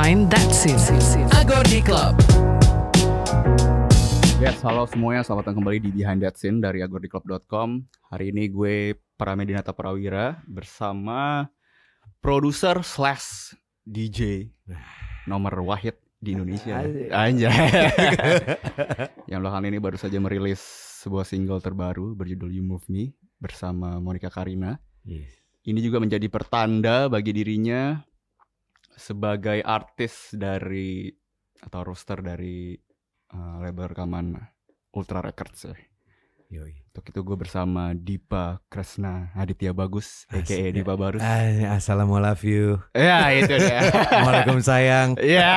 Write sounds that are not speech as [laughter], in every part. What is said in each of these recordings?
Behind That Scene. Agordi Club. Yes, halo semuanya, selamat datang kembali di Behind That Scene dari agordiclub.com Hari ini gue Pramedinata Prawira bersama produser slash DJ nomor wahid di Indonesia. Anjay. [laughs] Yang belakangan ini baru saja merilis sebuah single terbaru berjudul You Move Me bersama Monica Karina. Ini juga menjadi pertanda bagi dirinya sebagai artis dari atau roster dari uh, label rekaman Ultra Records ya. Yoi. Untuk itu gue bersama Dipa Kresna Aditya Bagus aka Asik. Dipa Barus. Ah, Assalamualaikum. Ya itu dia. Waalaikum sayang. Ya.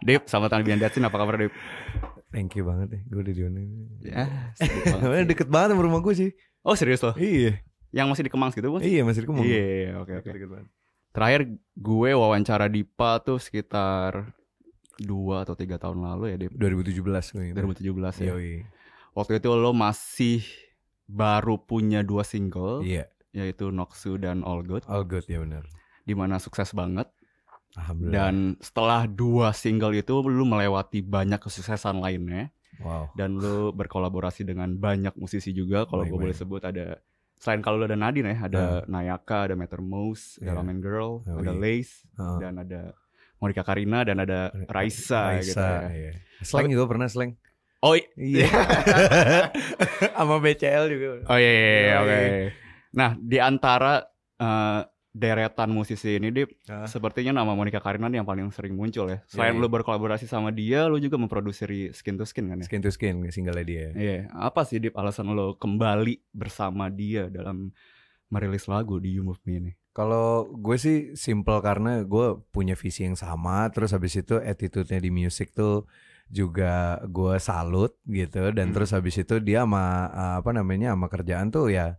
Dip, selamat tahun Bian Datsin, apa kabar Dip? Thank you banget deh. Gue udah di mana. Ya, banget deket banget sama rumah gue sih. Oh serius loh? Iya. Yang masih di Kemang gitu bos? Iya masih di Kemang. Iya, iya, oke oke. Terakhir gue wawancara Dipa tuh sekitar dua atau tiga tahun lalu ya Dip. 2017 gue ingat. 2017 ya. Yoi. Waktu itu lo masih baru punya dua single, Iya. yaitu Noxu dan All Good, All good ya benar. di mana sukses banget. Alhamdulillah. Dan setelah dua single itu lu melewati banyak kesuksesan lainnya wow. dan lu berkolaborasi dengan banyak musisi juga kalau gue boleh sebut ada selain kalau ada Nadine ya ada Nayaka, ada Matter Mouse, ada Iya. Ramen Girl, Oh, ada iya. Lace Heeh. dan ada Monica Karina dan ada Raisa, gitu ya. iya. Slang juga pernah slang. Oh, Iya. [laughs] Sama BCL juga. oh iya, iya, iya, oke. Nah, di antara eh, deretan musisi ini Dip, Ah. sepertinya nama Monica Karina nih yang paling sering muncul ya. Selain Iya, iya. lu berkolaborasi sama dia, lu juga memproduksi Skin to Skin kan ya? Skin to skin single dia. Iya, apa sih Dip alasan lo kembali bersama dia dalam merilis lagu di You Move Me ini? Kalau gue sih simple karena gue punya visi yang sama, terus habis itu attitude-nya di musik tuh juga gue salut gitu, dan Hmm. terus habis itu dia sama uh, apa namanya sama kerjaan tuh ya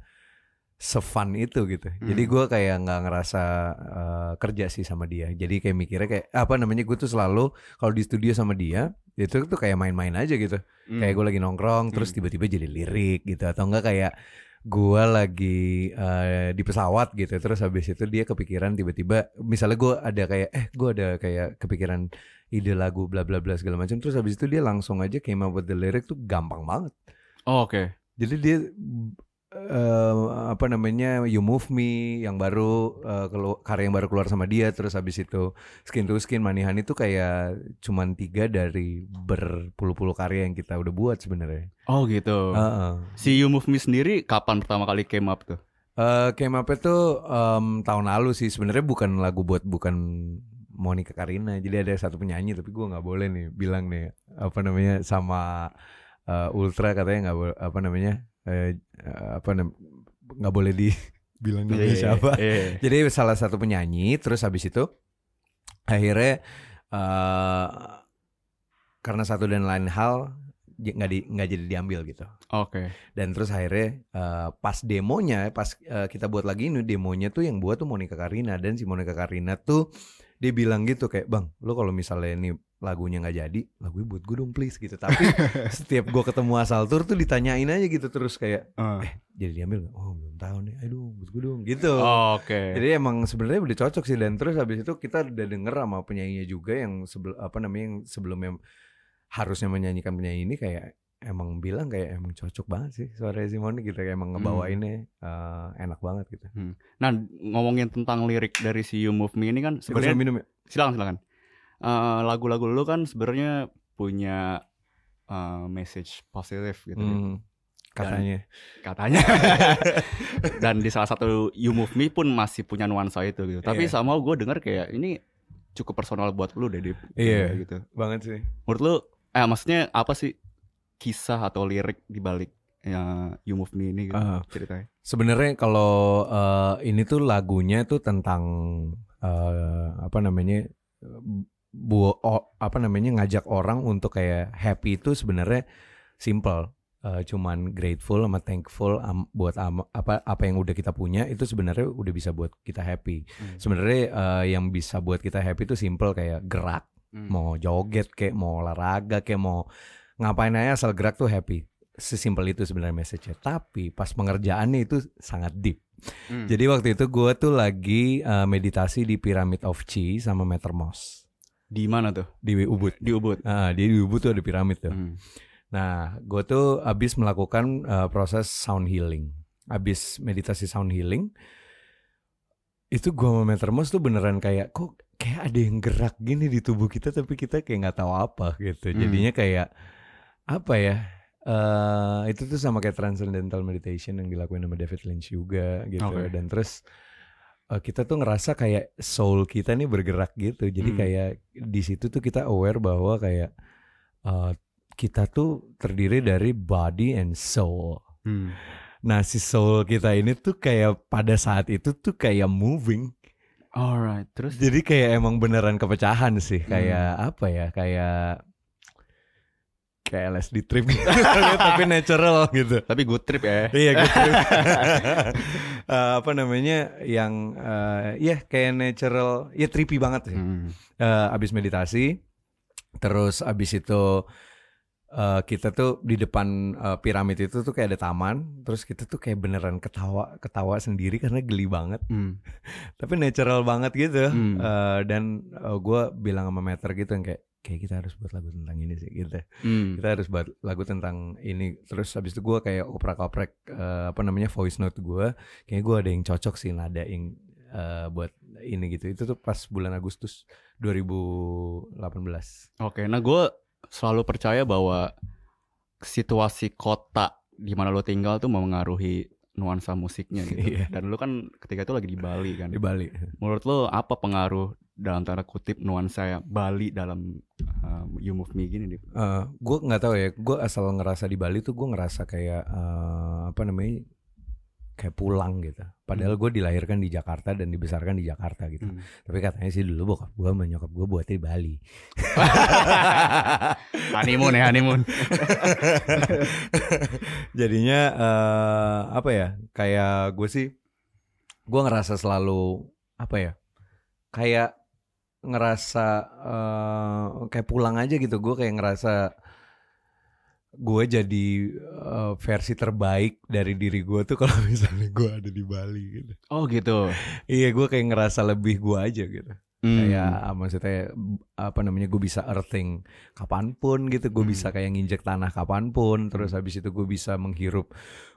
sefun itu gitu. Jadi Hmm. gue kayak nggak ngerasa uh, kerja sih sama dia. Jadi kayak mikirnya kayak apa namanya gue tuh selalu kalau di studio sama dia itu tuh kayak main-main aja gitu. Kayak gue lagi nongkrong terus Hmm. tiba-tiba jadi lirik gitu atau enggak kayak gue lagi eh, di pesawat gitu terus habis itu dia kepikiran tiba-tiba misalnya gue ada kayak eh gue ada kayak kepikiran ide lagu bla bla bla segala macam terus habis itu dia langsung aja came up with the lyric tuh gampang banget Oh, Oke. jadi dia eh, apa namanya You Move Me yang baru eh, kelu- karya yang baru keluar sama dia terus habis itu Skin to Skin Manihani itu kayak cuman tiga dari berpuluh-puluh karya yang kita udah buat sebenarnya. Oh gitu. Heeh. Si You Move Me sendiri kapan pertama kali came up tuh? Eh, came up itu em, tahun lalu sih sebenarnya bukan lagu buat bukan Monica Karina jadi ada satu penyanyi tapi gua nggak boleh nih bilang nih apa namanya sama eh, Ultra katanya nggak apa namanya eh, eh, apa nam- nggak boleh di bilang namanya siapa Iya. jadi salah satu penyanyi terus habis itu akhirnya eh karena satu dan lain hal nggak di nggak jadi diambil gitu Oke. dan terus akhirnya eh, pas demonya pas eh, kita buat lagi ini demonya tuh yang buat tuh Monica Karina dan si Monica Karina tuh dia bilang gitu kayak bang lo kalau misalnya ini lagunya nggak jadi lagunya buat gue dong please gitu tapi [laughs] setiap gue ketemu asal tur tuh ditanyain aja gitu terus kayak Eh. jadi diambil nggak? oh belum tahu nih aduh buat gue dong gitu Oke. jadi emang sebenarnya udah cocok sih dan terus habis itu kita udah denger sama penyanyinya juga yang sebelum apa namanya yang sebelumnya harusnya menyanyikan penyanyi ini kayak emang bilang kayak emang cocok banget sih suara Simon gitu kayak emang ngebawainnya eh, enak banget gitu. Nah, ngomongin tentang lirik dari si You Move Me ini kan Sebenarnya sebenarnya minum ya? silakan silakan. Eh, lagu-lagu lu kan sebenarnya punya eh, message positif gitu ya. Hmm, katanya. katanya. [laughs] Dan di salah satu You Move Me pun masih punya nuansa itu gitu. Tapi Iya. sama gue denger kayak ini cukup personal buat lu deh. Iya. gitu. banget sih. Menurut lu eh maksudnya apa sih kisah atau lirik di balik ya You Move Me ini gitu Ah. ceritanya? Sebenarnya kalau eh, ini tuh lagunya tuh tentang eh, apa namanya bu o- apa namanya ngajak orang untuk kayak happy itu sebenarnya simple Eh, cuman grateful sama thankful am- buat am- apa apa yang udah kita punya itu sebenarnya udah bisa buat kita happy Hmm. sebenarnya eh, yang bisa buat kita happy itu simple kayak gerak Hmm. mau joget kayak mau olahraga kayak mau ngapain aja asal gerak tuh happy sesimpel itu sebenarnya message-nya. Tapi pas pengerjaannya itu sangat deep. Hmm. Jadi waktu itu gue tuh lagi uh, meditasi di Pyramid of Chi sama Mattermost di mana tuh? di Ubud. Di Ubud. Ah, di Ubud tuh ada piramid tuh. Hmm. Nah, gue tuh abis melakukan uh, proses sound healing. Abis meditasi sound healing, itu gue sama Mattermost tuh beneran kayak kok kayak ada yang gerak gini di tubuh kita tapi kita kayak nggak tahu apa gitu. Hmm. Jadinya kayak apa ya? eh itu tuh sama kayak transcendental meditation yang dilakuin sama David Lynch juga gitu. Oke. Dan terus kita tuh ngerasa kayak soul kita nih bergerak gitu. Jadi Hmm. kayak di situ tuh kita aware bahwa kayak eh, kita tuh terdiri dari body and soul. Hmm. Nah si soul kita ini tuh kayak pada saat itu tuh kayak moving. Alright, terus Jadi kayak emang beneran kepecahan sih. Hmm. Kayak apa ya? Kayak kayak LSD trip gitu. [laughs] tapi natural gitu. tapi good trip ya. Iya gitu. [laughs] Eh, apa namanya yang eh, ya kayak natural, ya trippy banget sih. Hmm. Eh, abis meditasi, terus abis itu eh, kita tuh di depan eh, piramid itu tuh kayak ada taman, terus kita tuh kayak beneran ketawa ketawa sendiri karena geli banget, Hmm. [laughs] tapi natural banget gitu. Hmm. Eh, dan gue bilang sama Meter gitu yang kayak kayak kita harus buat lagu tentang ini sih gitu. Hmm. Kita harus buat lagu tentang ini. Terus habis itu gue kayak oprak-oprek eh, apa namanya voice note gue, kayak gue ada yang cocok sih nada yang eh, buat ini gitu. Itu tuh pas bulan Agustus 2018. Oke, nah gue selalu percaya bahwa situasi kota di mana lo tinggal tuh mempengaruhi nuansa musiknya gitu. [laughs] Iya. Dan lo kan ketika itu lagi di Bali kan. di Bali. Menurut lo apa pengaruh dalam tanda kutip nuansa Bali dalam um, You Move Me gini deh? Eh gue nggak tahu ya, gue asal ngerasa di Bali tuh gue ngerasa kayak eh, apa namanya kayak pulang gitu. Padahal gue dilahirkan di Jakarta dan dibesarkan di Jakarta gitu. Hmm. Tapi katanya sih dulu bokap gue sama nyokap gue buatnya di Bali. [laughs] honeymoon ya honeymoon. [laughs] Jadinya eh apa ya? Kayak gue sih, gue ngerasa selalu apa ya? Kayak ngerasa eh kayak pulang aja gitu. Gue kayak ngerasa gue jadi eh, versi terbaik dari diri gue tuh kalau [laughs] misalnya gue ada di Bali gitu. Oh gitu. Iya, gue kayak ngerasa lebih gue aja gitu. Hmm. Kayak ah, maksudnya apa namanya gue bisa earthing kapan pun gitu, gue Hmm. bisa kayak nginjek tanah kapan pun, terus habis itu gue bisa menghirup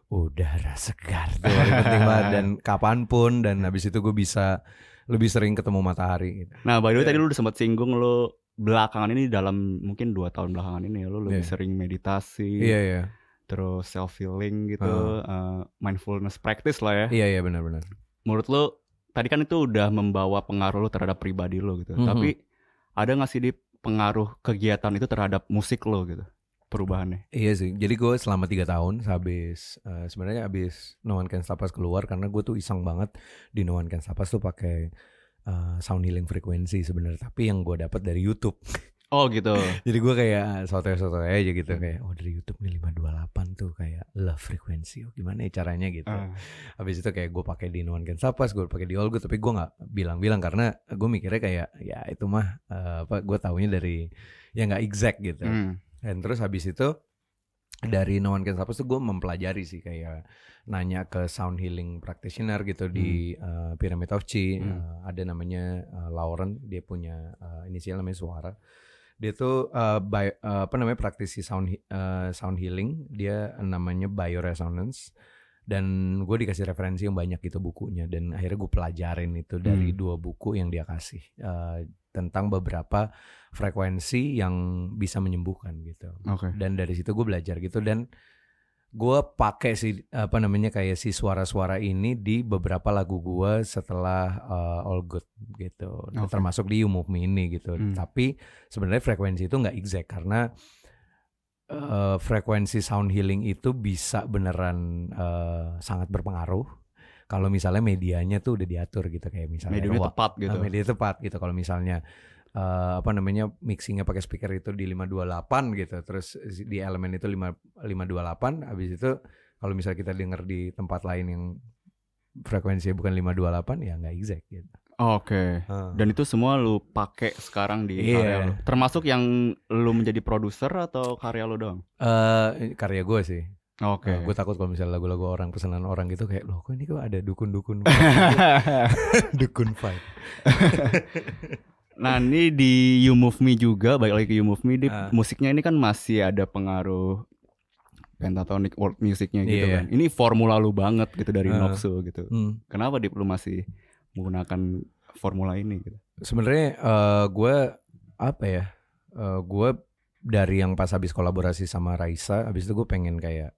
udara segar tuh penting banget dan [laughs] kapan pun dan habis itu gue bisa lebih sering ketemu matahari gitu. Nah, by the way Iya. tadi lu udah sempat singgung lo belakangan ini dalam mungkin dua tahun belakangan ini ya, lo lebih Iya. sering meditasi, Iya iya terus self healing gitu, Heeh. uh, mindfulness practice lah ya. iya iya benar-benar. Menurut lo tadi kan itu udah membawa pengaruh lo terhadap pribadi lo gitu. Mhm. Tapi ada nggak sih di pengaruh kegiatan itu terhadap musik lo gitu? Perubahannya. Iya sih, jadi gue selama tiga tahun habis eh, sebenarnya habis No One Can Stop Us keluar karena gue tuh iseng banget di No One Can Stop Us tuh pakai eh, sound healing frekuensi sebenarnya, tapi yang gue dapat dari YouTube. Oh gitu. [laughs] Jadi gue kayak soto-soto aja gitu Hmm. kayak oh dari YouTube nih 528 tuh kayak love frekuensi. Oh, gimana ya caranya gitu. Ah. Habis itu kayak gue pakai di No One Can Stop Us, gue pakai di All Good tapi gue nggak bilang-bilang karena gue mikirnya kayak ya itu mah eh, apa gue taunya dari ya nggak exact gitu. Hmm. Dan terus habis itu dari No One Can Stop Us tuh gue mempelajari sih kayak nanya ke sound healing practitioner gitu di uh, Pyramid of Chi. Hmm. Uh, ada namanya uh, Lauren, dia punya uh, inisial namanya Suara. Dia tuh uh, bi- uh, apa namanya praktisi sound uh, sound healing. Dia namanya bioresonance. Dan gue dikasih referensi yang banyak gitu bukunya dan akhirnya gue pelajarin itu dari Hmm. dua buku yang dia kasih uh, tentang beberapa frekuensi yang bisa menyembuhkan gitu Oke. dan dari situ gue belajar gitu dan gue pakai si apa namanya kayak si suara-suara ini di beberapa lagu gue setelah uh, All Good gitu Oke. termasuk di You Move Me ini gitu Hmm. tapi sebenarnya frekuensi itu nggak exact karena uh, frekuensi sound healing itu bisa beneran uh, sangat berpengaruh kalau misalnya medianya tuh udah diatur gitu kayak misalnya ruang- tepat gitu. Uh, media tepat gitu kalau misalnya eh, apa namanya mixingnya pakai speaker itu di 528 gitu terus di elemen itu 5 528 habis itu kalau misalnya kita denger di tempat lain yang frekuensinya bukan 528 ya nggak exact gitu. Oke. Heeh. Dan itu semua lu pakai sekarang di Iya. karya lu. Termasuk yang lu menjadi produser atau karya lu doang? Eh, karya gue sih. Oke. gue takut kalau misalnya lagu-lagu orang pesanan orang gitu kayak loh kok ini kok ada dukun-dukun [laughs] [laughs] dukun fight. [laughs] Nah ini di You Move Me juga Balik lagi ke You Move Me di Ah. Musiknya ini kan masih ada pengaruh Pentatonic world musicnya gitu Iya. kan Ini formula lu banget gitu dari Ah. Noxo gitu Hmm. Kenapa Dip lu masih menggunakan formula ini gitu Sebenarnya eh, gue apa ya? Eh, gue dari yang pas habis kolaborasi sama Raisa, habis itu gue pengen kayak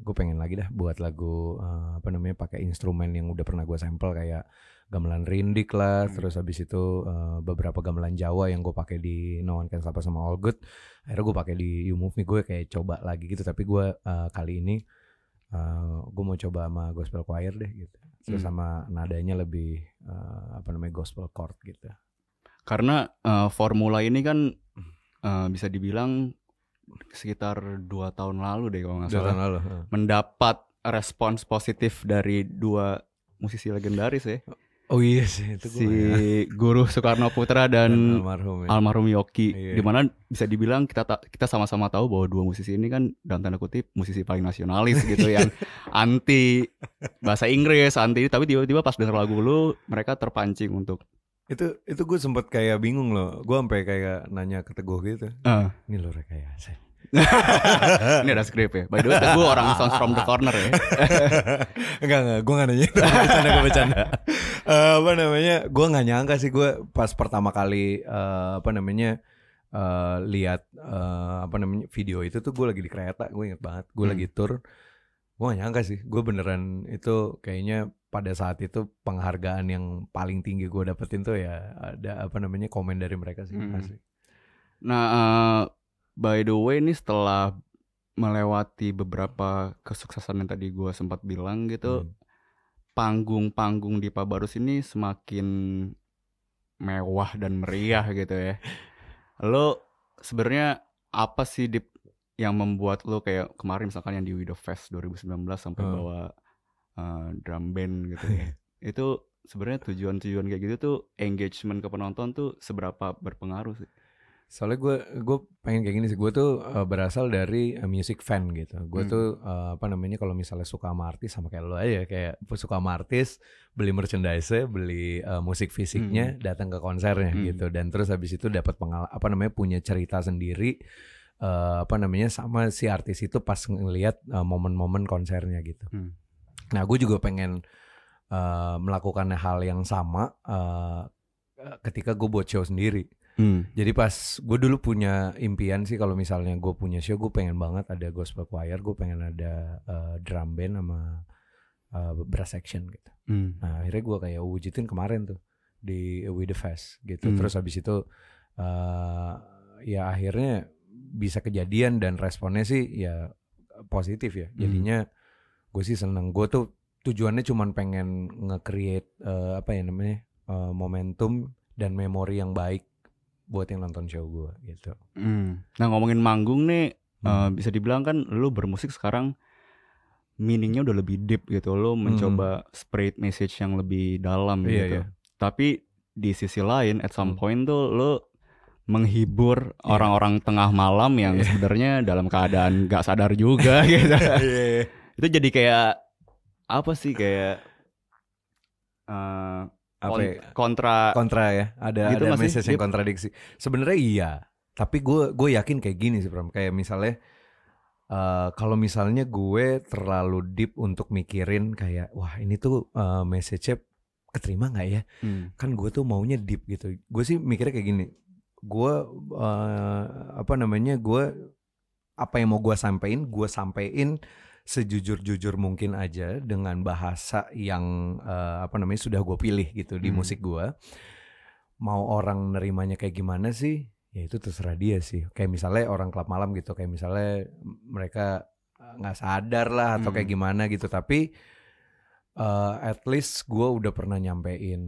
gue pengen lagi dah buat lagu eh, apa namanya pakai instrumen yang udah pernah gue sampel kayak gamelan rindik lah, Hmm. terus habis itu eh, beberapa gamelan Jawa yang gue pakai di No One Can Us sama All Good. Akhirnya gue pakai di You Move Me gue kayak coba lagi gitu, tapi gue eh, kali ini gue mau coba sama gospel choir deh gitu, terus Hmm. sama nadanya lebih eh, apa namanya gospel chord gitu. Karena eh, formula ini kan eh, bisa dibilang sekitar dua tahun lalu deh kalau nggak salah tahun lalu. mendapat respons positif dari dua musisi legendaris ya Oh iya sih itu si gue Guru Soekarno Putra dan almarhum ya. almarhum Yoki Iya. di mana bisa dibilang kita ta- kita sama-sama tahu bahwa dua musisi ini kan dalam tanda kutip musisi paling nasionalis gitu [laughs] yang anti bahasa Inggris anti tapi tiba-tiba pas denger lagu lu mereka terpancing untuk itu itu gue sempet kayak bingung loh. Gue sampai kayak nanya ke Teguh gitu. "Eh, Ini lo rekayasa. [laughs] ini ada skrip ya by the way gue orang [laughs] Sounds from the Corner ya [laughs] enggak enggak, gue gak nanya itu. Bercanda gue bercanda. Eh, apa namanya? Gue nggak nyangka sih gue pas pertama kali eh, apa namanya eh, lihat eh, apa namanya video itu tuh gue lagi di kereta. Gue inget banget. Gue Hmm. lagi tour. Gue gak nyangka sih. Gue beneran itu kayaknya pada saat itu penghargaan yang paling tinggi gue dapetin tuh ya ada apa namanya komen dari mereka sih. Hmm. Asli. Nah, eh, by the way ini setelah melewati beberapa kesuksesan yang tadi gua sempat bilang gitu, Hmm. panggung-panggung di Pabarus ini semakin mewah dan meriah [laughs] gitu ya. Lo sebenarnya apa sih Dip yang membuat lo kayak kemarin misalkan yang di Widow Fest 2019 sampai Hmm. bawa eh, drum band gitu ya. Itu sebenarnya tujuan-tujuan kayak gitu tuh engagement ke penonton tuh seberapa berpengaruh sih? Soalnya gue gue pengen kayak gini sih. Gue tuh uh, berasal dari uh, music fan gitu. Gue Hmm. tuh uh, apa namanya kalau misalnya suka sama artis sama kayak lo aja kayak suka sama artis, beli merchandise, beli uh, musik fisiknya, datang ke konsernya Hmm. gitu. Dan terus habis itu dapat pengal apa namanya punya cerita sendiri. uh, apa namanya sama si artis itu pas ngelihat uh, momen-momen konsernya gitu. Hmm. Nah, gue juga pengen uh, melakukan hal yang sama uh, ketika gue buat show sendiri. Hmm. Jadi pas gue dulu punya impian sih kalau misalnya gue punya show gue pengen banget ada gospel choir, gue pengen ada uh, drum band sama uh, brass section gitu. Hmm. Nah akhirnya gue kayak wujudin kemarin tuh di With the Fest gitu. Hmm. Terus habis itu uh, ya akhirnya bisa kejadian dan responnya sih ya positif ya. Hmm. Gue sih seneng. Gue tuh tujuannya cuman pengen nge-create uh, apa ya namanya uh, momentum dan memori yang baik buat yang nonton show gue gitu. Hmm. Nah ngomongin manggung nih, Hmm. eh, bisa dibilang kan lu bermusik sekarang meaningnya udah lebih deep gitu. Lu mencoba spread message yang lebih dalam Hmm. Iya, gitu. iya. Tapi di sisi lain, at some Hmm. point tuh lu menghibur Iya. orang-orang tengah malam yang Iya. sebenarnya dalam keadaan gak sadar juga [laughs] gitu. Itu jadi kayak apa sih kayak eh, Apa ya? kontra kontra ya ada Gitu ada message yang kontradiksi. Sebenarnya iya tapi gue gue yakin kayak gini sih Pram kayak misalnya eh, kalau misalnya gue terlalu deep untuk mikirin kayak wah ini tuh eh, message-nya keterima nggak ya? Hmm. kan gue tuh maunya deep gitu. Gue sih mikirnya kayak gini gue eh, apa namanya gue apa yang mau gue sampein gue sampein sejujur-jujur mungkin aja dengan bahasa yang eh, apa namanya sudah gue pilih gitu di Hmm. musik gue mau orang nerimanya kayak gimana sih ya itu terserah dia sih kayak misalnya orang klub malam gitu kayak misalnya mereka eh, nggak sadar lah atau kayak Hmm. gimana gitu tapi eh, at least gue udah pernah nyampein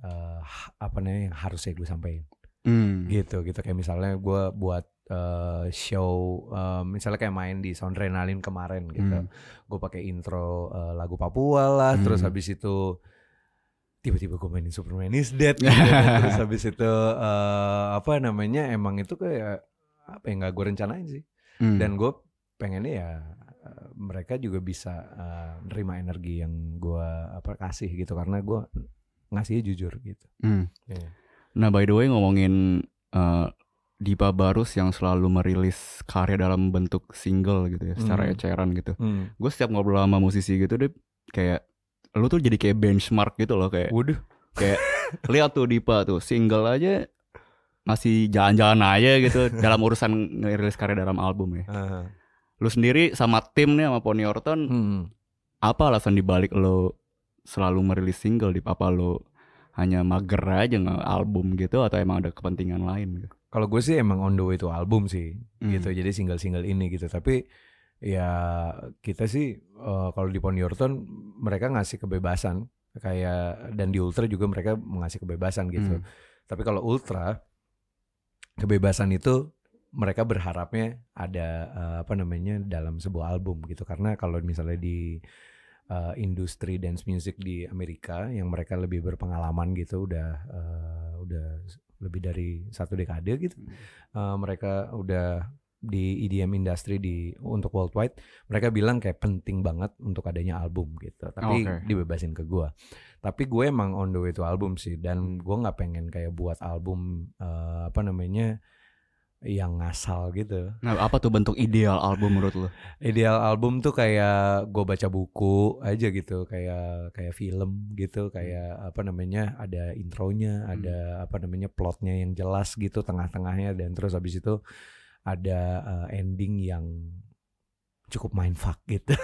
eh, apa namanya yang harusnya gue sampein Hmm. gitu gitu kayak misalnya gue buat eh, show eh, misalnya kayak main di Soundrenalin kemarin gitu Hmm. gue pakai intro eh, lagu Papua lah Hmm. terus habis itu tiba-tiba gue mainin Superman is Dead gitu. terus [laughs] habis itu eh, apa namanya emang itu kayak apa yang nggak gue rencanain sih Hmm. dan gue pengennya ya mereka juga bisa eh, nerima energi yang gue apa kasih gitu karena gue ngasihnya jujur gitu Hmm. Iya. Nah by the way ngomongin eh, Dipa Barus yang selalu merilis karya dalam bentuk single gitu ya, secara Hmm. eceran gitu. hmm. Gue setiap ngobrol sama musisi gitu deh, kayak lu tuh jadi kayak benchmark gitu loh kayak waduh kayak lihat tuh Dipa tuh single aja masih jalan-jalan aja gitu [laughs] dalam urusan ngerilis karya dalam album ya. Ah. Lu sendiri sama tim nih sama Pony Orton Hmm. apa alasan dibalik lo selalu merilis single di apa lo hanya mager aja nge album gitu atau emang ada kepentingan lain gitu? Kalau gue sih emang on the way to album sih, Hmm. gitu. Jadi single-single ini gitu. Tapi ya kita sih eh, kalau di Pony Orton mereka ngasih kebebasan kayak dan di Ultra juga mereka mengasih kebebasan gitu. Hmm. Tapi kalau Ultra kebebasan itu mereka berharapnya ada eh, apa namanya dalam sebuah album gitu. Karena kalau misalnya di eh, industri dance music di Amerika yang mereka lebih berpengalaman gitu udah eh, udah lebih dari satu dekade gitu. Eh, mereka udah di EDM industry di untuk worldwide mereka bilang kayak penting banget untuk adanya album gitu tapi Oke. dibebasin ke gua tapi gue emang on the way to album sih dan gue nggak pengen kayak buat album eh, apa namanya yang ngasal gitu Nah, apa tuh bentuk ideal album menurut lo? ideal album tuh kayak gue baca buku aja gitu kayak kayak film gitu kayak apa namanya ada intronya ada apa namanya plotnya yang jelas gitu tengah-tengahnya dan terus habis itu ada uh, ending yang cukup mindfuck gitu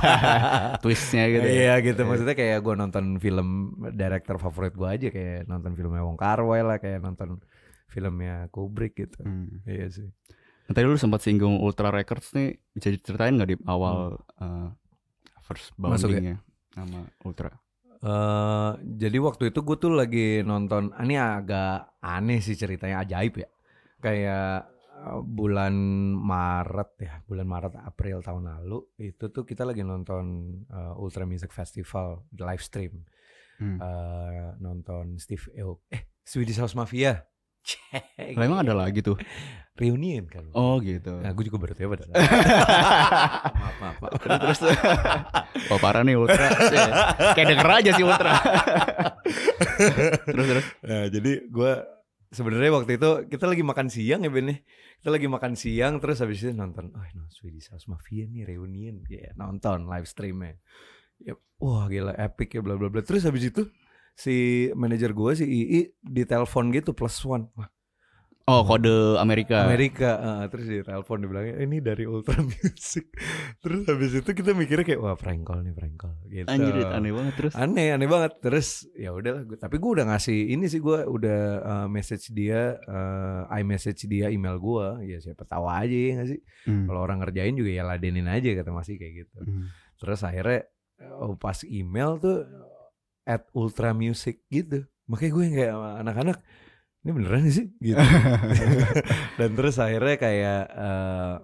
[laughs] Twistnya gitu ya? Iya gitu Iya. maksudnya kayak gue nonton film director favorit gue aja kayak nonton filmnya Wong Kar Wai lah kayak nonton filmnya Kubrick gitu Hmm. iya sih Nah, tadi lu sempat singgung Ultra Records nih, bisa diceritain nggak di awal eh, first Hmm. Masuk ya? boundingnya nama Ultra? eh jadi waktu itu gue tuh lagi nonton ini agak aneh sih ceritanya ajaib ya kayak eh, bulan Maret ya bulan Maret April tahun lalu itu tuh kita lagi nonton eh, Ultra Music Festival live stream Hmm. Eh, nonton Steve Aoki eh Swedish House Mafia Lah, emang ada lagi tuh? reunion kan Oh gitu. Nah, gue juga baru tahu pada [laughs] maaf, maaf, maaf. terus, terus. oh parah nih Ultra. Kayak denger aja sih Ultra. terus terus. Nah, jadi gue sebenarnya waktu itu kita lagi makan siang ya Ben nih. Kita lagi makan siang terus habis itu nonton, oh no, Swedish House Mafia nih reunion, ya nonton live streamnya. Ya, wah gila epic ya bla bla bla. Terus habis itu si manajer gue si II ditelepon gitu plus one. Wah, Oh kode Amerika. Amerika eh, terus dia telepon dia bilang ini dari Ultra [laughs] Music terus habis itu kita mikirnya kayak wah prank call nih prank call gitu Anjir aneh banget terus. aneh aneh banget terus ya udahlah gua- tapi gue udah ngasih ini sih gue udah uh, message dia uh, i message dia email gue ya siapa tahu aja ya nggak sih Hmm. kalau orang ngerjain juga ya ladenin aja kata masih kayak gitu Hmm. terus akhirnya oh, pas email tuh at ultra music gitu. Makanya gue kayak sama anak-anak ini beneran sih? Gitu. [laughs] Dan terus akhirnya kayak eh,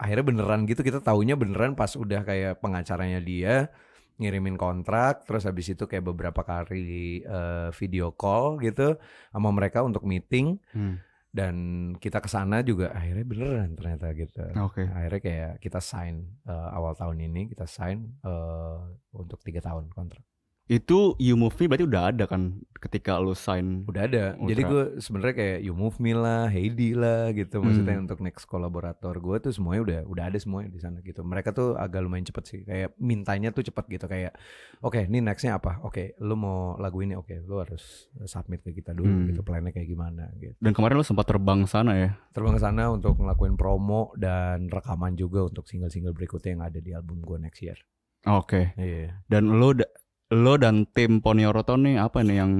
akhirnya beneran gitu. Kita taunya beneran pas udah kayak pengacaranya dia ngirimin kontrak terus habis itu kayak beberapa kali eh, video call gitu sama mereka untuk meeting. Hmm. dan kita ke sana juga akhirnya beneran ternyata gitu. Oke. akhirnya kayak kita sign eh, awal tahun ini kita sign eh, untuk tiga tahun kontrak Itu You Move Me berarti udah ada kan ketika lu sign. udah ada Ultra. jadi gue sebenarnya kayak You Move Me lah Heidi lah gitu maksudnya Hmm. untuk next kolaborator gue tuh semuanya udah udah ada semuanya di sana gitu mereka tuh agak lumayan cepet sih kayak mintanya tuh cepet gitu kayak oke ini nextnya apa oke lu mau lagu ini oke lu harus submit ke kita dulu Hmm. gitu plannya kayak gimana gitu Dan kemarin lu sempat terbang sana ya. terbang ke sana untuk ngelakuin promo dan rekaman juga untuk single-single berikutnya yang ada di album gue next year Oke. iya Dan lo lo dan tim Pony Orton nih apa nih yang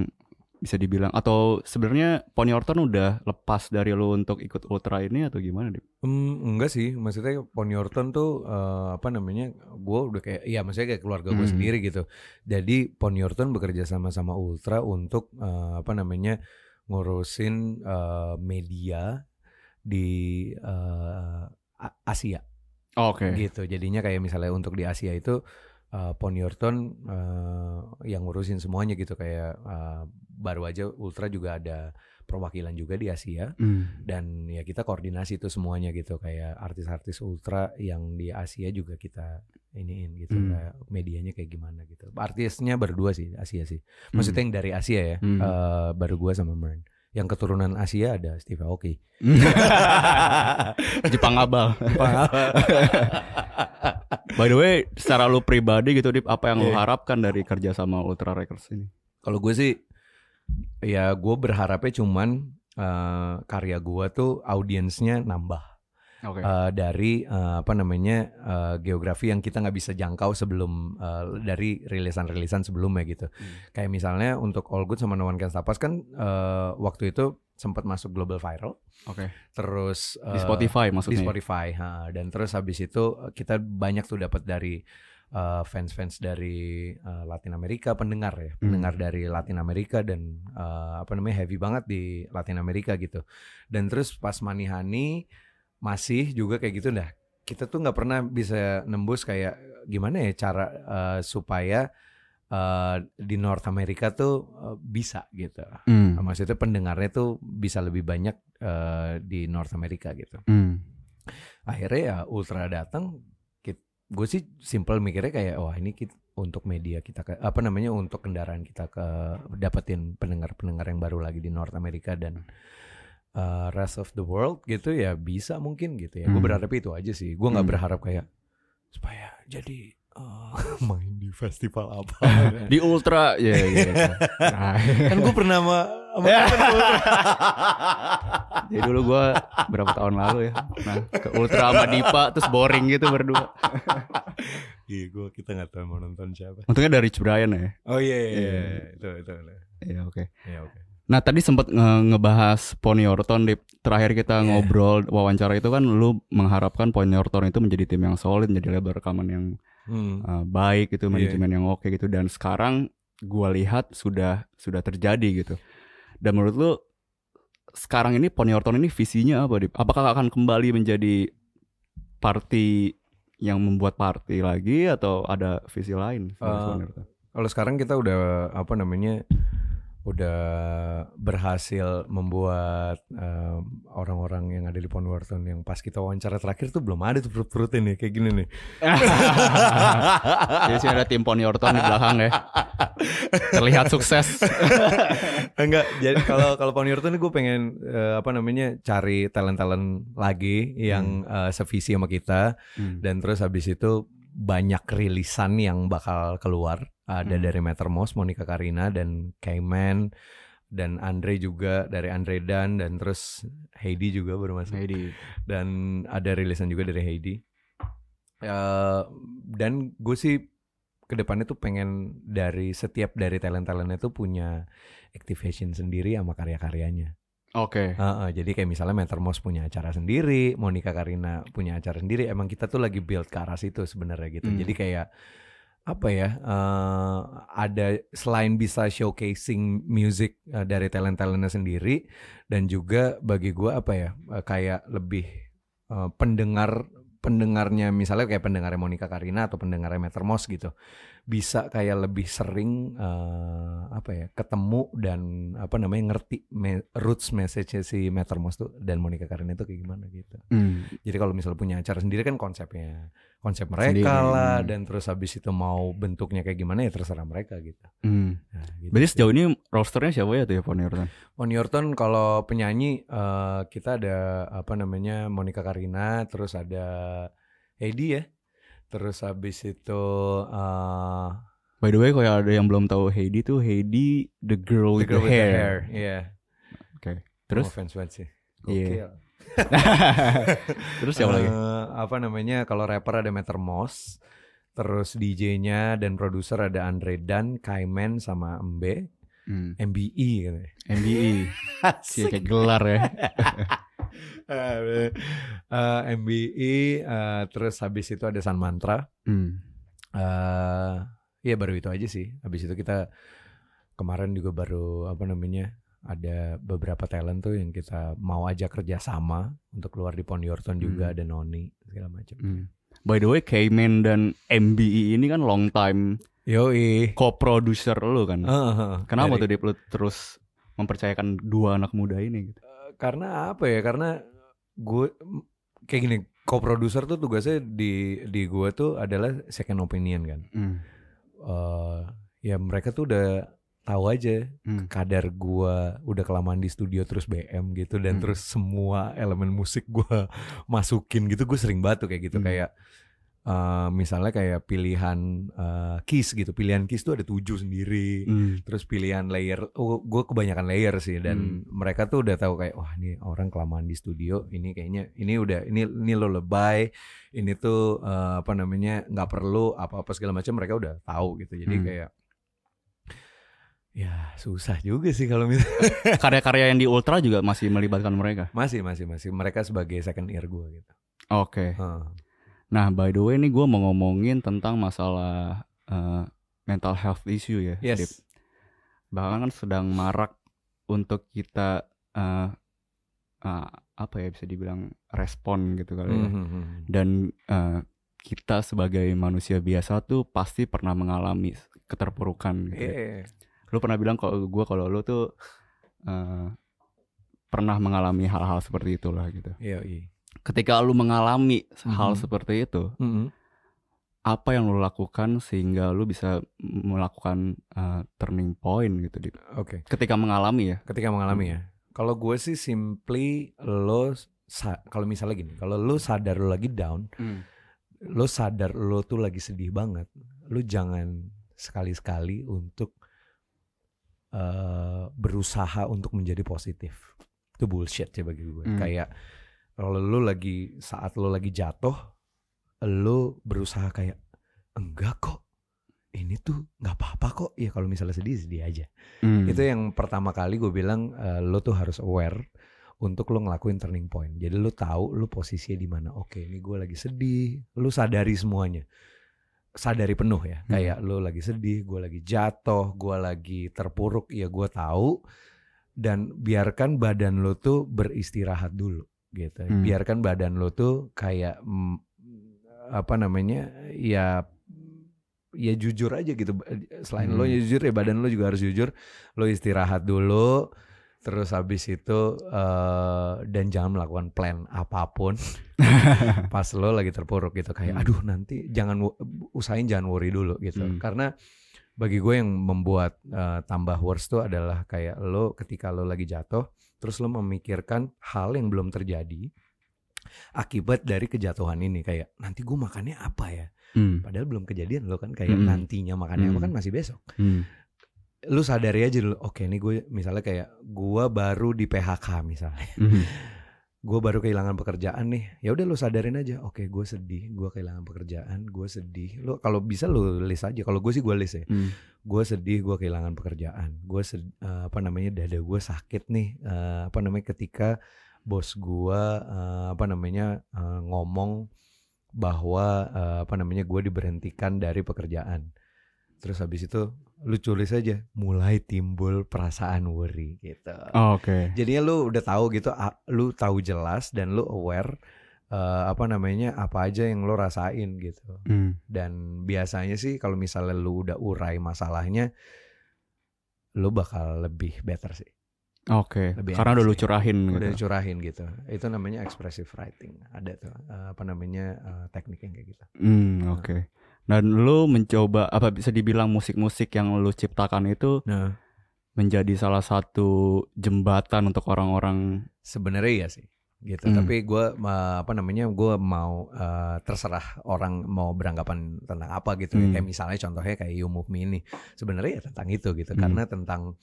bisa dibilang atau sebenarnya Pony Orton udah lepas dari lo untuk ikut ultra ini atau gimana deh? Hmm, enggak sih, maksudnya Pony Orton tuh eh, apa namanya? Gue udah kayak, iya maksudnya kayak keluarga gue Hmm. sendiri gitu. Jadi Pony Orton bekerja sama sama Ultra untuk eh, apa namanya ngurusin eh, media di A- Asia Oke. gitu. Jadinya kayak misalnya untuk di Asia itu uh, uh, yang ngurusin semuanya gitu. Kayak uh, baru aja Ultra juga ada perwakilan juga di Asia. Hmm. dan ya kita koordinasi itu semuanya gitu. Kayak artis-artis Ultra yang di Asia juga kita iniin gitu. Hmm. kayak medianya kayak gimana gitu. Artisnya berdua sih Asia sih. Maksudnya yang dari Asia ya. Hmm. uh, baru gua sama Mern. Yang keturunan Asia ada Steve Aoki. [laughs] Jepang abal. [laughs] By the way, secara lu pribadi gitu, Dip, apa yang lu Iya. harapkan dari kerja sama Ultra Records ini? Kalau gue sih, ya gue berharapnya cuman eh, karya gue tuh audiensnya nambah Oke. Eh, dari eh, apa namanya eh, geografi yang kita nggak bisa jangkau sebelum eh, dari rilisan-rilisan sebelumnya gitu. Hmm. Kayak misalnya untuk All Good sama No One Can Stop Us kan eh, waktu itu sempat masuk global viral. Oke. Terus Di eh, Spotify di maksudnya. ya? Spotify ha. dan terus habis itu eh, kita banyak tuh dapat dari eh, fans-fans dari eh, Latin Amerika pendengar ya Hmm. pendengar dari Latin Amerika dan eh, apa namanya heavy banget di Latin Amerika gitu dan terus pas Manihani masih juga kayak gitu dah kita tuh nggak pernah bisa nembus kayak gimana ya cara eh, supaya eh, di North America tuh eh, bisa gitu Hmm. maksudnya pendengarnya tuh bisa lebih banyak eh, di North America gitu Hmm. akhirnya ya Ultra datang gue sih simple mikirnya kayak wah ini kit- untuk media kita ke, apa namanya untuk kendaraan kita ke dapetin pendengar-pendengar yang baru lagi di North America dan uh, rest of the world gitu ya bisa mungkin gitu ya gue Hmm. berharap itu aja sih gue nggak Hmm. berharap kayak supaya jadi uh, [laughs] main di festival apa [laughs] Di Ultra, ya gitu. [laughs] Nah, kan gue pernah sama, sama jadi dulu gua berapa tahun lalu ya, nah ke Ultra sama Dipa terus boring gitu berdua. Iya, gue kita nggak tahu mau nonton siapa. Untungnya dari Rich Brian ya. Oh iya iya, Iya. iya. itu itu. Iya oke. Iya oke. Nah tadi sempat nge- ngebahas Pony Orton Dip. Terakhir kita Iya. ngobrol wawancara itu kan lu mengharapkan Pony Orton itu menjadi tim yang solid, menjadi label rekaman yang Hmm. uh, baik gitu, Iya. manajemen yang oke gitu. Dan sekarang gua lihat sudah sudah terjadi gitu. Dan menurut lu sekarang ini Pony Orton ini visinya apa? Apakah akan kembali menjadi party yang membuat party lagi atau ada visi lain? Uh? Kalau sekarang kita udah apa namanya udah berhasil membuat em, orang-orang yang ada di Pondworton yang pas kita wawancara terakhir tuh belum ada tuh perut-perutnya nih kayak gini nih. [laughs] Jadi sih ada tim Pony Orton di belakang ya. Terlihat sukses. [laughs] Enggak, jadi kalau kalau Pondworton gue pengen eh, apa namanya cari talent-talent lagi yang eh, sevisi sama kita Hmm. dan terus habis itu banyak rilisan yang bakal keluar ada Hmm. dari Mattermost, Monica Karina dan Cayman dan Andre juga dari Andre Dan dan terus Heidi juga baru masuk Heidi. dan ada rilisan juga dari Heidi Eh, dan gue sih ke depannya tuh pengen dari setiap dari talent-talentnya tuh punya activation sendiri sama karya-karyanya Oke. Heeh, jadi kayak misalnya Mattermost punya acara sendiri, Monica Karina punya acara sendiri. Emang kita tuh lagi build ke arah situ sebenarnya gitu. Hmm. Jadi kayak apa ya? eh, ada selain bisa showcasing music eh, dari talent-talentnya sendiri dan juga bagi gua apa ya? eh, kayak lebih eh, pendengar pendengarnya misalnya kayak pendengarnya Monica Karina atau pendengarnya Mattermost gitu bisa kayak lebih sering eh, apa ya ketemu dan apa namanya ngerti me- roots message si Mattermost tuh dan Monica Karina itu kayak gimana gitu. Hmm. Jadi kalau misalnya punya acara sendiri kan konsepnya konsep mereka Sendiri, lah hmm. dan terus habis itu mau bentuknya kayak gimana ya terserah mereka gitu. Hmm. Nah, gitu Berarti sejauh ini rosternya siapa ya tuh ya Pony Orton? On Your Turn kalau penyanyi eh, kita ada apa namanya Monica Karina, terus ada Heidi ya. Terus habis itu eh By the way, kalau ada yang belum tahu Heidi tuh Heidi the girl The with Girl the with the hair. Hair, iya. Terus? No offense banget sih. Iya. [laughs] Terus siapa lagi? Eh, apa namanya kalau rapper ada Mattermost, terus DJ-nya dan produser ada Andre Dan, Kaimen sama Embe, Hmm. MBE gitu. MBE. Kayak gelar ya. [laughs] [laughs] Eh, MBE, eh, terus habis itu ada San Mantra. Hmm. eh Iya baru itu aja sih. Habis itu kita kemarin juga baru apa namanya ada beberapa talent tuh yang kita mau ajak kerja sama untuk keluar di Pond Yorton juga Hmm. ada Noni segala macam. Hmm. By the way, K-Man dan MBE ini kan long time Yoi. co-producer lu kan. Heeh. Kenapa Dari- tuh Dip lu terus mempercayakan dua anak muda ini gitu? Karena apa ya karena gue kayak gini co-producer tuh tugasnya di di gue tuh adalah second opinion kan Hmm. Eh, ya mereka tuh udah tahu aja Hmm. kadar gua udah kelamaan di studio terus BM gitu dan Hmm. terus semua elemen musik gua [laughs] masukin gitu gue sering banget tuh kayak gitu Hmm. kayak eh, misalnya kayak pilihan eh, keys gitu pilihan keys tuh ada tujuh sendiri Hmm. terus pilihan layer oh gue kebanyakan layer sih dan mereka tuh udah tahu kayak wah ini orang kelamaan di studio ini kayaknya ini udah ini ini lo lebay ini tuh eh, apa namanya nggak perlu apa apa segala macam mereka udah tahu gitu jadi Hmm. kayak ya susah juga sih kalau misalnya [laughs] Karya-karya yang di Ultra juga masih melibatkan mereka. masih masih masih mereka sebagai second ear gue gitu Oke. Heeh. Nah, by the way ini gue mau ngomongin tentang masalah eh, mental health issue ya. Dip. yes Bahkan kan sedang marak untuk kita eh, eh, apa ya bisa dibilang respon gitu kali ya. Mhm. Dan eh, kita sebagai manusia biasa tuh pasti pernah mengalami keterpurukan gitu. ya. Iya. Lu pernah bilang kalau gue kalau lu tuh eh, pernah mengalami hal-hal seperti itulah gitu. Iya, iya. Ketika lu mengalami hal Mhm. seperti itu, Mhm. apa yang lu lakukan sehingga lu bisa melakukan uh, turning point gitu di Oke. ketika mengalami ya ketika mengalami ya. Kalau gue sih simply lo kalau misalnya gini, kalau lo sadar lo lagi down, lo sadar lo tuh lagi sedih banget, lo jangan sekali-sekali untuk eh, berusaha untuk menjadi positif. Itu bullshit ya bagi gue. Hmm. Kayak kalau lo lagi saat lo lagi jatuh, lo berusaha kayak enggak kok. Ini tuh nggak apa-apa kok. Ya kalau misalnya sedih sedih aja. Hmm. Itu yang pertama kali gue bilang eh, lo tuh harus aware untuk lo ngelakuin turning point. Jadi lo tahu lo posisinya di mana. Oke, ini gue lagi sedih. Lo sadari semuanya. Sadari penuh ya. Hmm. Kayak lo lagi sedih, gue lagi jatuh, gue lagi terpuruk. Ya gue tahu. Dan biarkan badan lo tuh beristirahat dulu gitu. Hmm. Biarkan badan lo tuh kayak mm, apa namanya? Ya ya jujur aja gitu. Selain lo Hmm. ya jujur ya badan lo juga harus jujur. Lo istirahat dulu. Terus habis itu eh, dan jangan melakukan plan apa pun [laughs] pas lo lagi terpuruk gitu kayak Hmm. aduh nanti jangan usahain jangan worry dulu gitu Hmm. karena bagi gue yang membuat eh, tambah worse tuh adalah kayak lo ketika lo lagi jatuh terus lo memikirkan hal yang belum terjadi akibat dari kejatuhan ini kayak nanti gue makannya apa ya Hmm. padahal belum kejadian lo kan kayak Hmm. nantinya makannya apa Hmm. kan masih besok Hmm. lu sadari aja dulu oke nih gue misalnya kayak gue baru di PHK misalnya Hmm. Gue baru kehilangan pekerjaan nih. Ya udah lu sadarin aja. Oke gue sedih. Gue kehilangan pekerjaan. Gue sedih. Lu kalau bisa lu list aja. Kalau gue sih gue list ya. Hmm. gue sedih gue kehilangan pekerjaan. Gue sed- eh, apa namanya dada gue sakit nih. Eh, apa namanya ketika bos gue eh, apa namanya eh, ngomong bahwa eh, apa namanya gue diberhentikan dari pekerjaan terus habis itu lu tulis aja mulai timbul perasaan worry gitu Oh, Oke. Jadinya lu udah tahu gitu, lu tahu jelas dan lu aware eh, apa namanya apa aja yang lu rasain gitu. Hmm. Dan biasanya sih kalau misalnya lu udah urai masalahnya, lu bakal lebih better sih. Oke. Lebih Karena udah lu curahin Udah gitu. dicurahin gitu. Itu namanya expressive writing. Ada tuh eh, apa namanya eh, teknik yang kayak gitu. Hmm, oke. Dan lu mencoba apa bisa dibilang musik-musik yang lu ciptakan itu Nah, menjadi salah satu jembatan untuk orang-orang sebenarnya iya sih gitu. Hmm. Tapi gue apa namanya gue mau eh, terserah orang mau beranggapan tentang apa gitu. Hmm. Kayak misalnya contohnya kayak You Move Me ini sebenarnya ya tentang itu gitu. Hmm. Karena tentang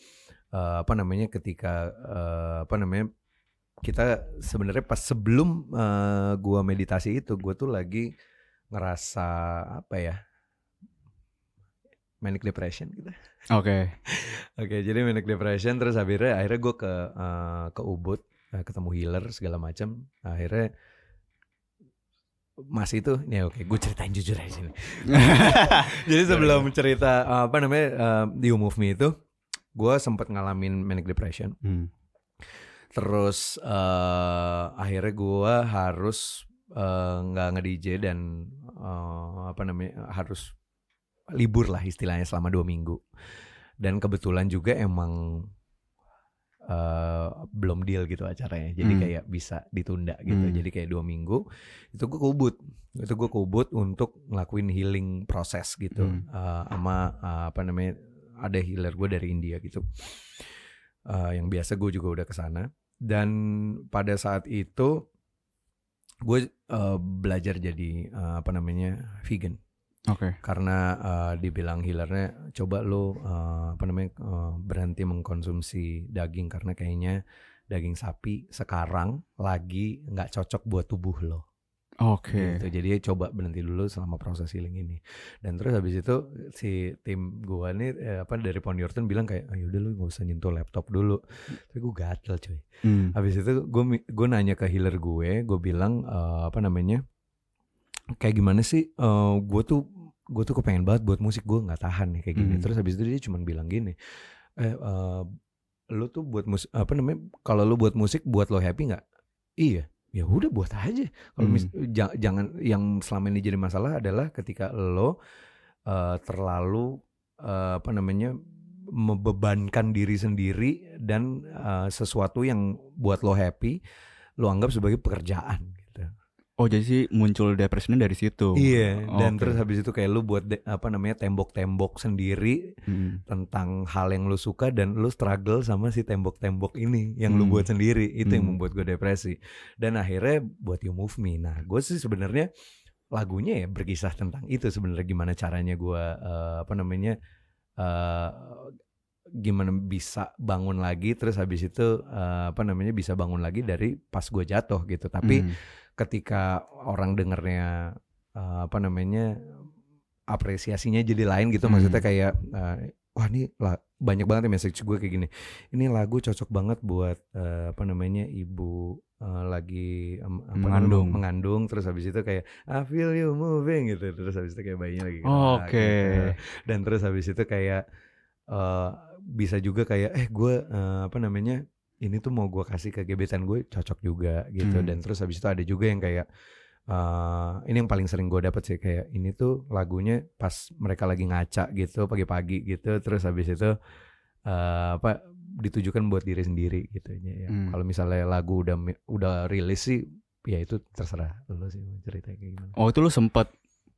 eh, apa namanya ketika eh, apa namanya kita sebenarnya pas sebelum eh, gua meditasi itu gue tuh lagi ngerasa apa ya manic depression gitu. Oke. [laughs] Oke, jadi manic depression terus akhirnya akhirnya gue ke eh, ke Ubud eh, ketemu healer segala macam. Akhirnya masih itu, ya oke, gue ceritain jujur aja sini. [laughs] [laughs] jadi sebelum cerita eh, apa namanya eh, di Move Me itu, gue sempat ngalamin manic depression. Hmm. Terus eh, akhirnya gue harus nggak nge DJ dan eh, apa namanya harus libur lah istilahnya selama dua minggu. Dan kebetulan juga emang eh, belum deal gitu acaranya, jadi Hmm. kayak bisa ditunda gitu. Hmm. Jadi kayak dua minggu itu gue kubut, itu gue kubut untuk ngelakuin healing proses gitu, Hmm. Eh, sama eh, apa namanya ada healer gue dari India gitu, Eh, yang biasa gue juga udah ke sana. Dan pada saat itu gue eh, belajar jadi eh, apa namanya vegan Oke. karena eh, dibilang healernya coba lo eh, apa namanya eh, berhenti mengkonsumsi daging karena kayaknya daging sapi sekarang lagi nggak cocok buat tubuh lo Oke. gitu. Jadi coba berhenti dulu selama proses healing ini. Dan terus habis itu si tim gua nih eh, apa dari Pond Yorton bilang kayak ayo udah lu nggak usah nyentuh laptop dulu. Tapi gue gatel cuy. Hmm. Habis itu gue gue nanya ke healer gue, gue bilang eh, apa namanya? Kayak gimana sih? Eh, gue tuh gue tuh kepengen banget buat musik gue nggak tahan nih kayak gini. Hmm. Terus habis itu dia cuma bilang gini, eh eh, lu tuh buat musik apa namanya? Kalau lu buat musik buat lo happy nggak? Iya. Ya udah buat aja. Kalau ja- jangan yang selama ini jadi masalah adalah ketika lo eh, terlalu eh, apa namanya membebankan diri sendiri dan eh, sesuatu yang buat lo happy lo anggap sebagai pekerjaan. Oh jadi sih muncul depresinya dari situ. Iya, dan Oke. terus habis itu kayak lu buat de- apa namanya tembok-tembok sendiri Hmm. tentang hal yang lu suka dan lu struggle sama si tembok-tembok ini yang lu Hmm. buat sendiri itu yang Hmm. membuat gue depresi dan akhirnya buat You Move Me nah gue sih sebenarnya lagunya ya berkisah tentang itu sebenarnya gimana caranya gue eh, apa namanya eh, gimana bisa bangun lagi terus habis itu eh, apa namanya bisa bangun lagi dari pas gue jatuh gitu tapi Hmm. Ketika orang dengernya eh, apa namanya apresiasinya jadi lain gitu Hmm. maksudnya kayak eh, wah ini lah banyak banget ya message gue kayak gini ini lagu cocok banget buat eh, apa namanya ibu eh, lagi em, apa namanya, Mengandung. mengandung terus habis itu kayak I feel you moving gitu terus habis itu kayak bayinya lagi Oh, Oke. gitu. dan terus habis itu kayak eh, bisa juga kayak eh gue eh, apa namanya ini tuh mau gue kasih ke gebetan gue cocok juga gitu Hmm. dan terus habis itu ada juga yang kayak eh, ini yang paling sering gue dapet sih kayak ini tuh lagunya pas mereka lagi ngaca gitu pagi-pagi gitu terus habis itu eh, apa ditujukan buat diri sendiri gitu ya. Hmm. Kalau misalnya lagu udah udah rilis sih ya itu terserah lo sih cerita kayak gimana. Oh itu lu sempat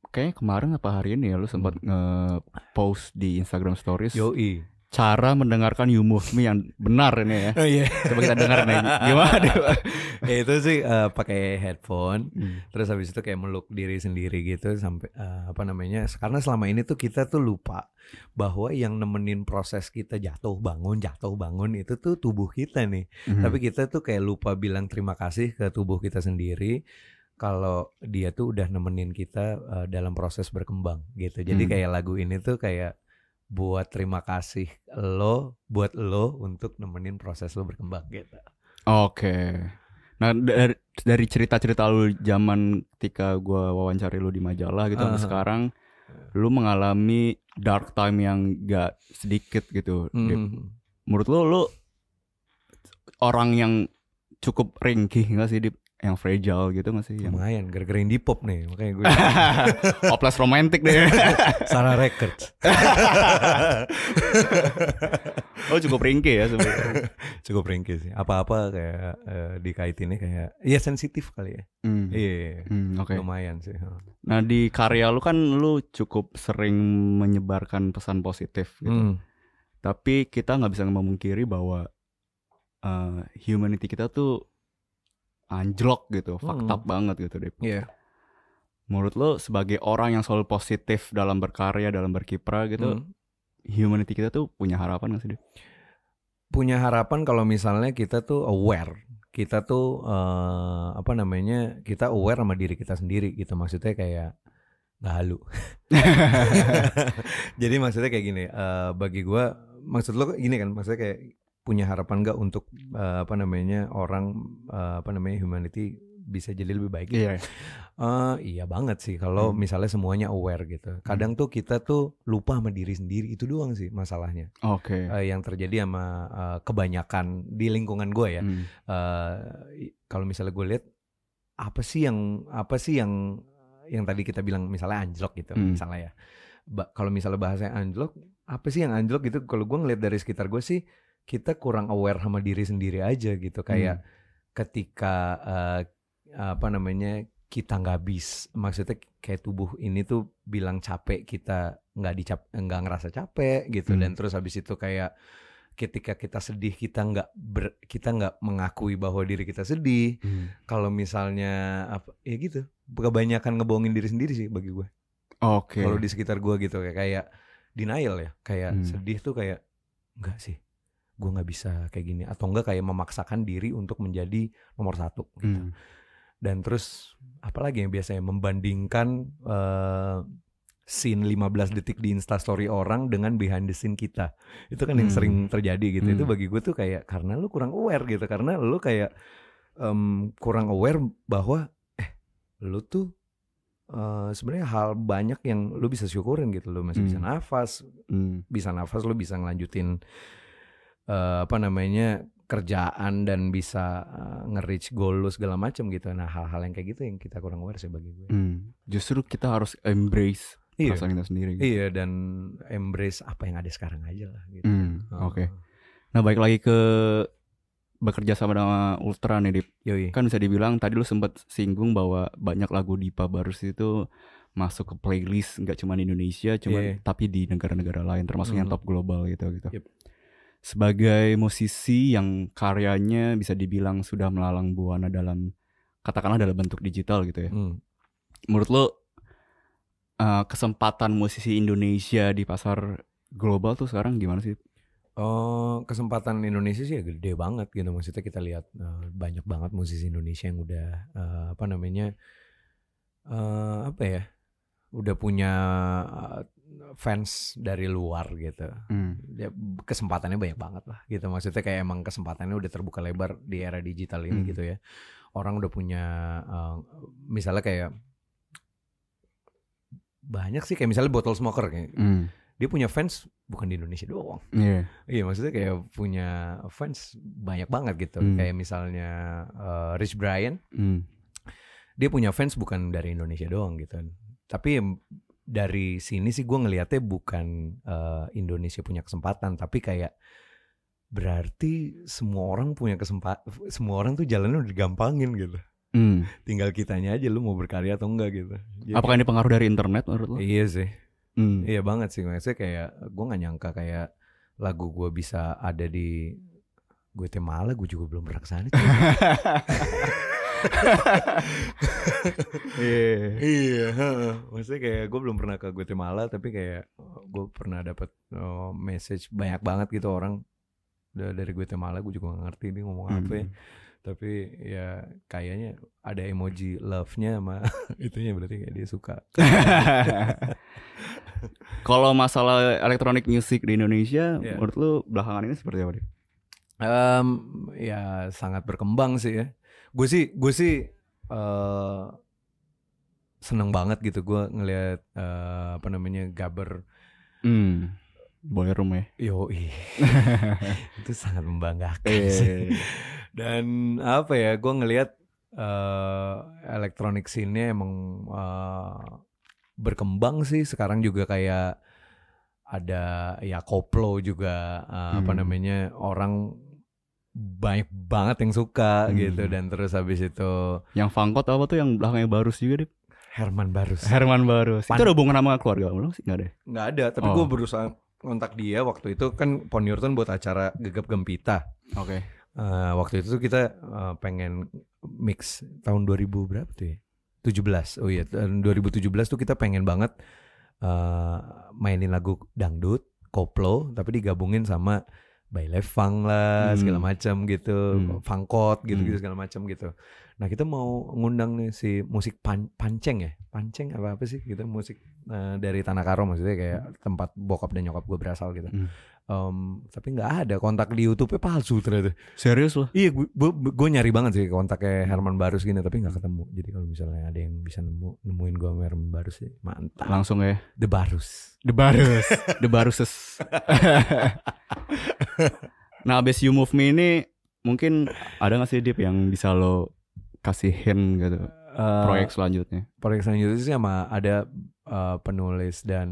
kayaknya kemarin apa hari ini ya lu Hmm. sempat nge-post di Instagram Stories Yoi. Cara mendengarkan You Move Me yang benar ini ya. Oh iya. Coba kita dengar nih. Gimana? [laughs] ya itu sih eh, pakai headphone Hmm. terus habis itu kayak meluk diri sendiri gitu sampai eh, apa namanya karena selama ini tuh kita tuh lupa bahwa yang nemenin proses kita jatuh bangun jatuh bangun itu tuh tubuh kita nih Hmm. tapi kita tuh kayak lupa bilang terima kasih ke tubuh kita sendiri kalau dia tuh udah nemenin kita eh, dalam proses berkembang gitu jadi Hmm. kayak lagu ini tuh kayak buat terima kasih lo buat lo untuk nemenin proses lo berkembang gitu Oke. Nah dari dari cerita-cerita lu zaman ketika gua wawancari lu di majalah gitu sampai Ah. sekarang lu mengalami dark time yang gak sedikit gitu. Dip. Hmm. Menurut lu lu orang yang cukup ringkih gak sih Dip? Yang fragile gitu gak sih? Yang... lumayan gara-gara indie pop nih makanya gue [laughs] Oplas romantik deh. [laughs] Sarah Records [laughs] oh cukup ringkih ya sebenarnya. cukup ringkih sih apa-apa kayak eh, dikaitinnya kayak iya sensitif kali ya Hmm. iya Hmm, Oke. lumayan sih Nah di karya lu kan lu cukup sering menyebarkan pesan positif gitu. Hmm. Tapi kita nggak bisa memungkiri bahwa uh, humanity kita tuh anjlok gitu, fucked Hmm. up banget gitu deh. Iya. Menurut lu sebagai orang yang selalu positif dalam berkarya, dalam berkiprah gitu, Hmm. humanity kita tuh punya harapan gak sih? Dip? punya harapan kalau misalnya kita tuh aware kita tuh eh, apa namanya kita aware sama diri kita sendiri gitu maksudnya kayak nggak halu [laughs] [laughs] jadi maksudnya kayak gini eh, bagi gua maksud lo gini kan maksudnya kayak punya harapan nggak untuk eh, apa namanya orang eh, apa namanya humanity bisa jadi lebih baik Iya. Eh, iya banget sih kalau Hmm. misalnya semuanya aware gitu kadang tuh kita tuh lupa sama diri sendiri itu doang sih masalahnya Oke. Eh, yang terjadi sama eh, kebanyakan di lingkungan gue ya Hmm. Eh, i- kalau misalnya gue lihat apa sih yang apa sih yang yang tadi kita bilang misalnya anjlok gitu Hmm. misalnya ya. Ba- kalau misalnya bahasanya anjlok, apa sih yang anjlok gitu? Kalau gue ngeliat dari sekitar gue sih kita kurang aware sama diri sendiri aja gitu kayak Hmm. ketika eh, apa namanya kita nggak bis maksudnya kayak tubuh ini tuh bilang capek kita nggak dicap nggak ngerasa capek gitu Hmm. dan terus habis itu kayak ketika kita sedih kita nggak ber- kita nggak mengakui bahwa diri kita sedih Hmm. kalau misalnya apa ya gitu kebanyakan ngebohongin diri sendiri sih bagi gue Oke. kalau di sekitar gue gitu kayak kayak denial ya kayak Hmm. sedih tuh kayak enggak sih gue nggak bisa kayak gini atau enggak kayak memaksakan diri untuk menjadi nomor satu gitu Hmm. dan terus apalagi yang biasanya membandingkan eh, scene 15 detik di instastory orang dengan behind the scene kita itu kan yang Hmm. sering terjadi gitu itu Hmm. bagi gue tuh kayak karena lu kurang aware gitu karena lu kayak em, kurang aware bahwa eh lu tuh eh, sebenarnya hal banyak yang lu bisa syukurin gitu lu masih bisa Hmm. nafas Hmm. bisa nafas lu bisa ngelanjutin eh, apa namanya kerjaan dan bisa eh, nge-reach goal lu segala macam gitu. Nah, hal-hal yang kayak gitu yang kita kurang aware sih bagi gue. Hmm. Justru kita harus embrace Iya. perasaan kita sendiri. Gitu. Iya dan embrace apa yang ada sekarang aja lah gitu. Hmm, Oh. Oke. Nah balik lagi ke bekerja sama dengan Ultra nih Dip. Yoi. Kan bisa dibilang tadi lu sempat singgung bahwa banyak lagu Dipa Barus itu masuk ke playlist nggak cuma di Indonesia, cuma Iya. tapi di negara-negara lain termasuk yang Hmm. top global gitu gitu. Yep. Sebagai musisi yang karyanya bisa dibilang sudah melalang buana dalam katakanlah dalam bentuk digital gitu ya. Hmm. Menurut lu uh, kesempatan musisi Indonesia di pasar global tuh sekarang gimana sih? Oh, kesempatan Indonesia sih ya gede banget gitu. Maksudnya kita lihat eh, banyak banget musisi Indonesia yang udah eh, apa namanya eh, apa ya, udah punya fans dari luar gitu. Hmm. Ya, kesempatannya banyak banget lah gitu. Maksudnya kayak emang kesempatannya udah terbuka lebar di era digital ini Hmm. gitu ya. Orang udah punya eh, misalnya kayak banyak sih kayak misalnya bottle smoker kayak Hmm. dia punya fans bukan di Indonesia doang. Iya. Iya maksudnya kayak punya fans banyak banget gitu. Hmm. Kayak misalnya eh, Rich Brian, Hmm. dia punya fans bukan dari Indonesia doang gitu. Tapi dari sini sih gue ngelihatnya bukan eh, Indonesia punya kesempatan, tapi kayak berarti semua orang punya kesempatan, semua orang tuh jalannya udah digampangin gitu. Hmm. Tinggal kitanya aja lu mau berkarya atau enggak gitu. Jadi- Apakah ini pengaruh dari internet menurut lo? Iya sih. Hmm. Iya banget sih maksudnya kayak gue nggak nyangka kayak lagu gue bisa ada di Guatemala gue juga belum pernah ke sana. [laughs] Iya. iya maksudnya kayak gue belum pernah ke Guatemala tapi kayak gue pernah dapat oh, message banyak banget gitu orang da- dari Guatemala gue juga gak ngerti dia ngomong apa ya. Hmm. tapi ya kayaknya ada emoji love-nya sama [laughs] itunya berarti kayak dia suka [laughs] Kalau masalah electronic music di Indonesia, Iya. menurut lu belakangan ini seperti apa deh? Em, ya sangat berkembang sih ya. Gue sih, gue sih eh seneng banget gitu gue ngelihat eh, apa namanya Gaber. Hmm. Boleh room ya. Yo, [laughs] itu sangat membanggakan Iya. sih. Dan apa ya, gue ngelihat eh elektronik scene emang eh, berkembang sih. Sekarang juga kayak ada ya koplo juga apa Hmm. namanya orang banyak banget yang suka Hmm. gitu dan terus habis itu Yang Fangkot apa tuh yang belakangnya Barus juga deh? Herman Barus Herman Barus. Pan- Itu ada hubungan sama keluarga lu sih? Enggak deh. nggak ada tapi Oh. gue berusaha kontak dia waktu itu kan Ponyurton buat acara gegap gempita Oke. Eh, waktu itu tuh kita eh, pengen mix tahun 2000 berapa tuh ya? 17. Oh iya, tahun 2017 tuh kita pengen banget eh, mainin lagu dangdut, koplo, tapi digabungin sama Baile Funk lah, Hmm. segala macam gitu, Hmm. fangkot gitu-gitu Hmm. segala macam gitu. Nah, kita mau ngundang nih si musik pan- panceng ya? Panceng apa apa sih gitu musik eh, dari Tanah Karo maksudnya kayak tempat bokap dan nyokap gue berasal gitu. Hmm. Em, tapi nggak ada kontak di YouTube-nya palsu ternyata. Serius loh? Iya, gue nyari banget sih kontaknya Herman Barus gini, tapi nggak ketemu. Jadi kalau misalnya ada yang bisa nemu nemuin gue sama Herman Barus sih, mantap. Langsung ya. The Barus. The Barus. The Baruses. [laughs] nah, abis You Move Me ini mungkin ada gak sih Dip yang bisa lo kasih hint gitu Eh, proyek selanjutnya. proyek selanjutnya sih sama ada uh, penulis dan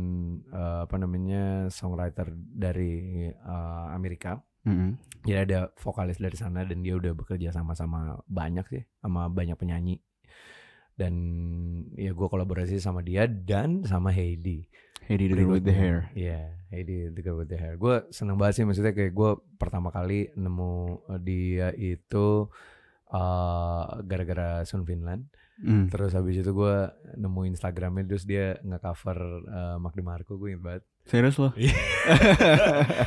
uh, apa namanya songwriter dari uh, Amerika. Mm-mm. Jadi ada vokalis dari sana dan dia udah bekerja sama-sama banyak sih sama banyak penyanyi. Dan ya gue kolaborasi sama dia dan sama Heidi. Heidi the Girl with the hair. Iya, Heidi the girl with the hair. Gue seneng banget sih maksudnya kayak gue pertama kali nemu uh, dia itu uh, gara-gara Sun Finland. Mm. Terus habis itu gue nemu Instagramnya terus dia nge-cover uh, Mark DeMarco gue inget banget. Serius loh?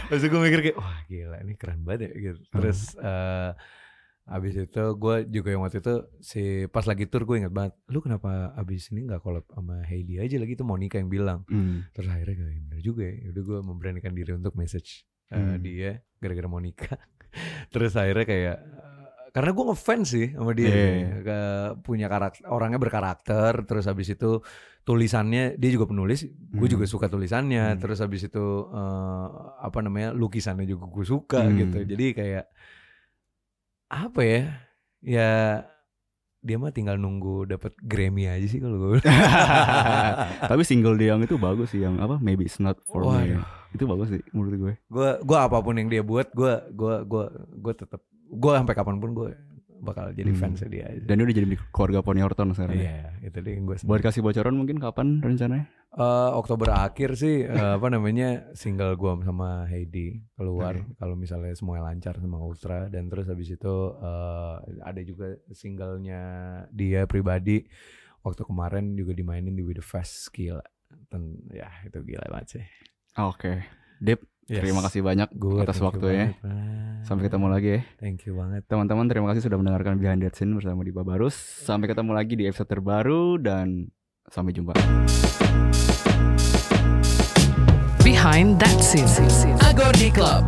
Terus gue mikir kayak wah gila ini keren banget ya gitu. Terus uh, habis itu gue juga yang waktu itu si pas lagi tour gue inget banget. Lu kenapa abis ini nggak collab sama Heidi aja lagi itu Monica yang bilang. Mm. Terus akhirnya kayak "Ya bener juga ya. Udah gue memberanikan diri untuk message uh, dia gara-gara Monica. [laughs] Terus akhirnya kayak uh, karena gue ngefans sih sama dia, Iya. Ke- punya karakter, orangnya berkarakter. Terus habis itu tulisannya dia juga penulis, gue Hmm. juga suka tulisannya. Hmm. Terus habis itu eh, apa namanya lukisannya juga gue suka Hmm. gitu. Jadi kayak apa ya? Ya dia mah tinggal nunggu dapat Grammy aja sih kalau gue. [laughs] Tapi single dia yang itu bagus sih yang apa? Maybe it's not for me. Waduh. Itu bagus sih menurut gue. gue gue apa pun yang dia buat gue gue gue gue tetap gue sampai kapan pun gue bakal jadi Hmm. fans dia aja. Dan dia udah jadi di keluarga Pony Horton sekarang. ya. Iya, itu dia gue Buat kasih bocoran mungkin kapan rencananya? Eh, Oktober akhir sih [laughs] eh, apa namanya single gua sama Heidi keluar Oke. kalau misalnya semuanya lancar sama Ultra dan terus habis itu eh, ada juga singlenya dia pribadi waktu kemarin juga dimainin di With the Fest gila Ten- ya itu gila banget sih Oke. Dip, Yes. terima kasih banyak Gua atas waktunya. banget. Sampai ketemu lagi ya. thank you banget Teman-teman terima kasih sudah mendengarkan Behind That Scene bersama di Babarus. Sampai ketemu lagi di episode terbaru dan sampai jumpa. Behind that scene. Agodi Club.